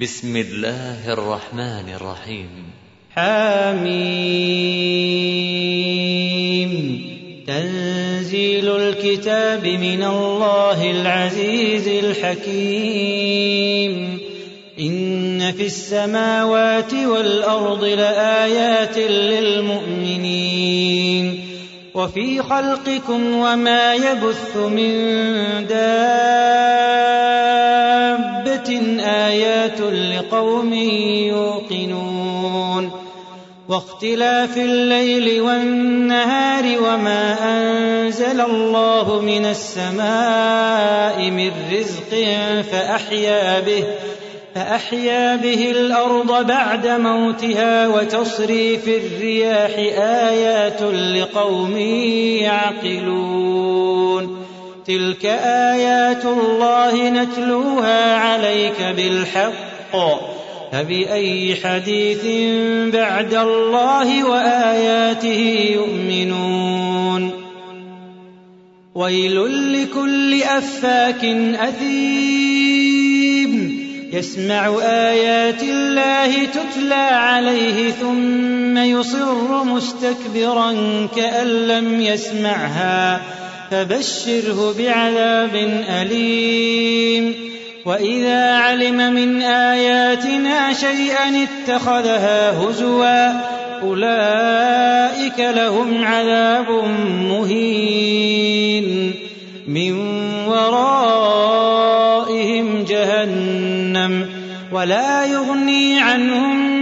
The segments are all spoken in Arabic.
بسم الله الرحمن الرحيم. حميم. تنزيل الكتاب من الله العزيز الحكيم. إن في السماوات والأرض لآيات للمؤمنين. وفي خلقكم وما يبث من دابة آيات لقوم يوقنون. واختلاف الليل والنهار وما أنزل الله من السماء من رزق فأحيا به فأحيا به الأرض بعد موتها وتصريف الرياح آيات لقوم يعقلون. تلك آيات الله نتلوها عليك بالحق فبأي حديث بعد الله وآياته يؤمنون ويل لكل أفاك أثيم يسمع آيات الله تتلى عليه ثم يصر مستكبرا كأن لم يسمعها فبشره بعذاب أليم. وإذا علم من آياتنا شيئا اتخذها هزوا أولئك لهم عذاب مهين. من ورائهم جهنم ولا يغني عنهم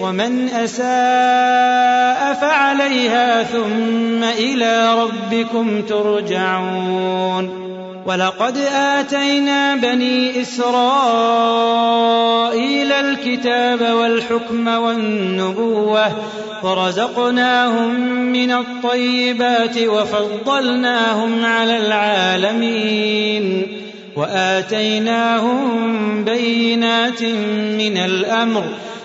ومن أساء فعليها ثم إلى ربكم ترجعون. ولقد آتينا بني إسرائيل الكتاب والحكم والنبوة ورزقناهم من الطيبات وفضلناهم على العالمين. وآتيناهم بينات من الأمر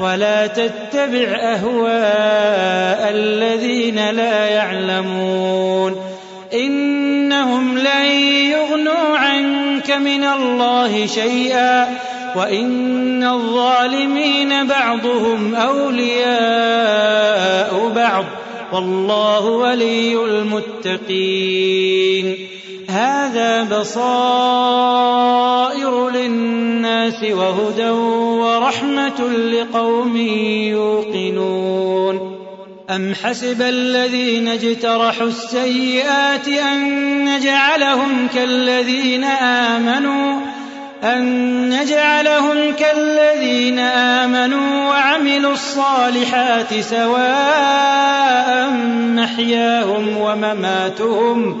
ولا تتبع أهواء الذين لا يعلمون. إنهم لن يغنوا عنك من الله شيئا وإن الظالمين بعضهم أولياء بعض. والله ولي المتقين. هذا بصائر للناس وهدى ورحمة لقوم يوقنون. أم حسب الذين اجترحوا السيئات أن نجعلهم كالذين آمنوا أن نجعلهم كالذين آمنوا وعملوا الصالحات سواء محياهم ومماتهم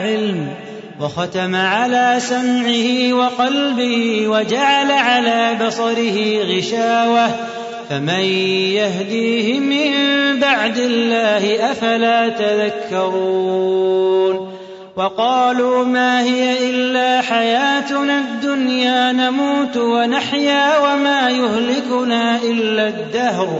وختم على سمعه وقلبه وجعل على بصره غشاوة. فمن يهديه من بعد الله أفلا تذكرون. وقالوا ما هي إلا حياتنا الدنيا نموت ونحيا وما يهلكنا إلا الدهر.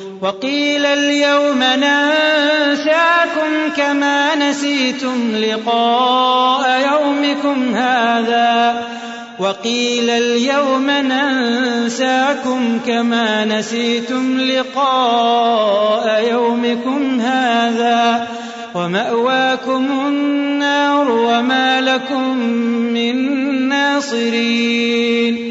وقيل اليوم ننساكم كما نسيتم لقاء يومكم هذا. وقيل اليوم ننساكم كما نسيتم لقاء يومكم هذا. ومأواكم النار وما لكم من ناصرين.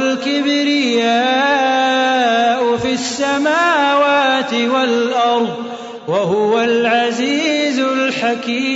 والأرض وهو العزيز الحكيم.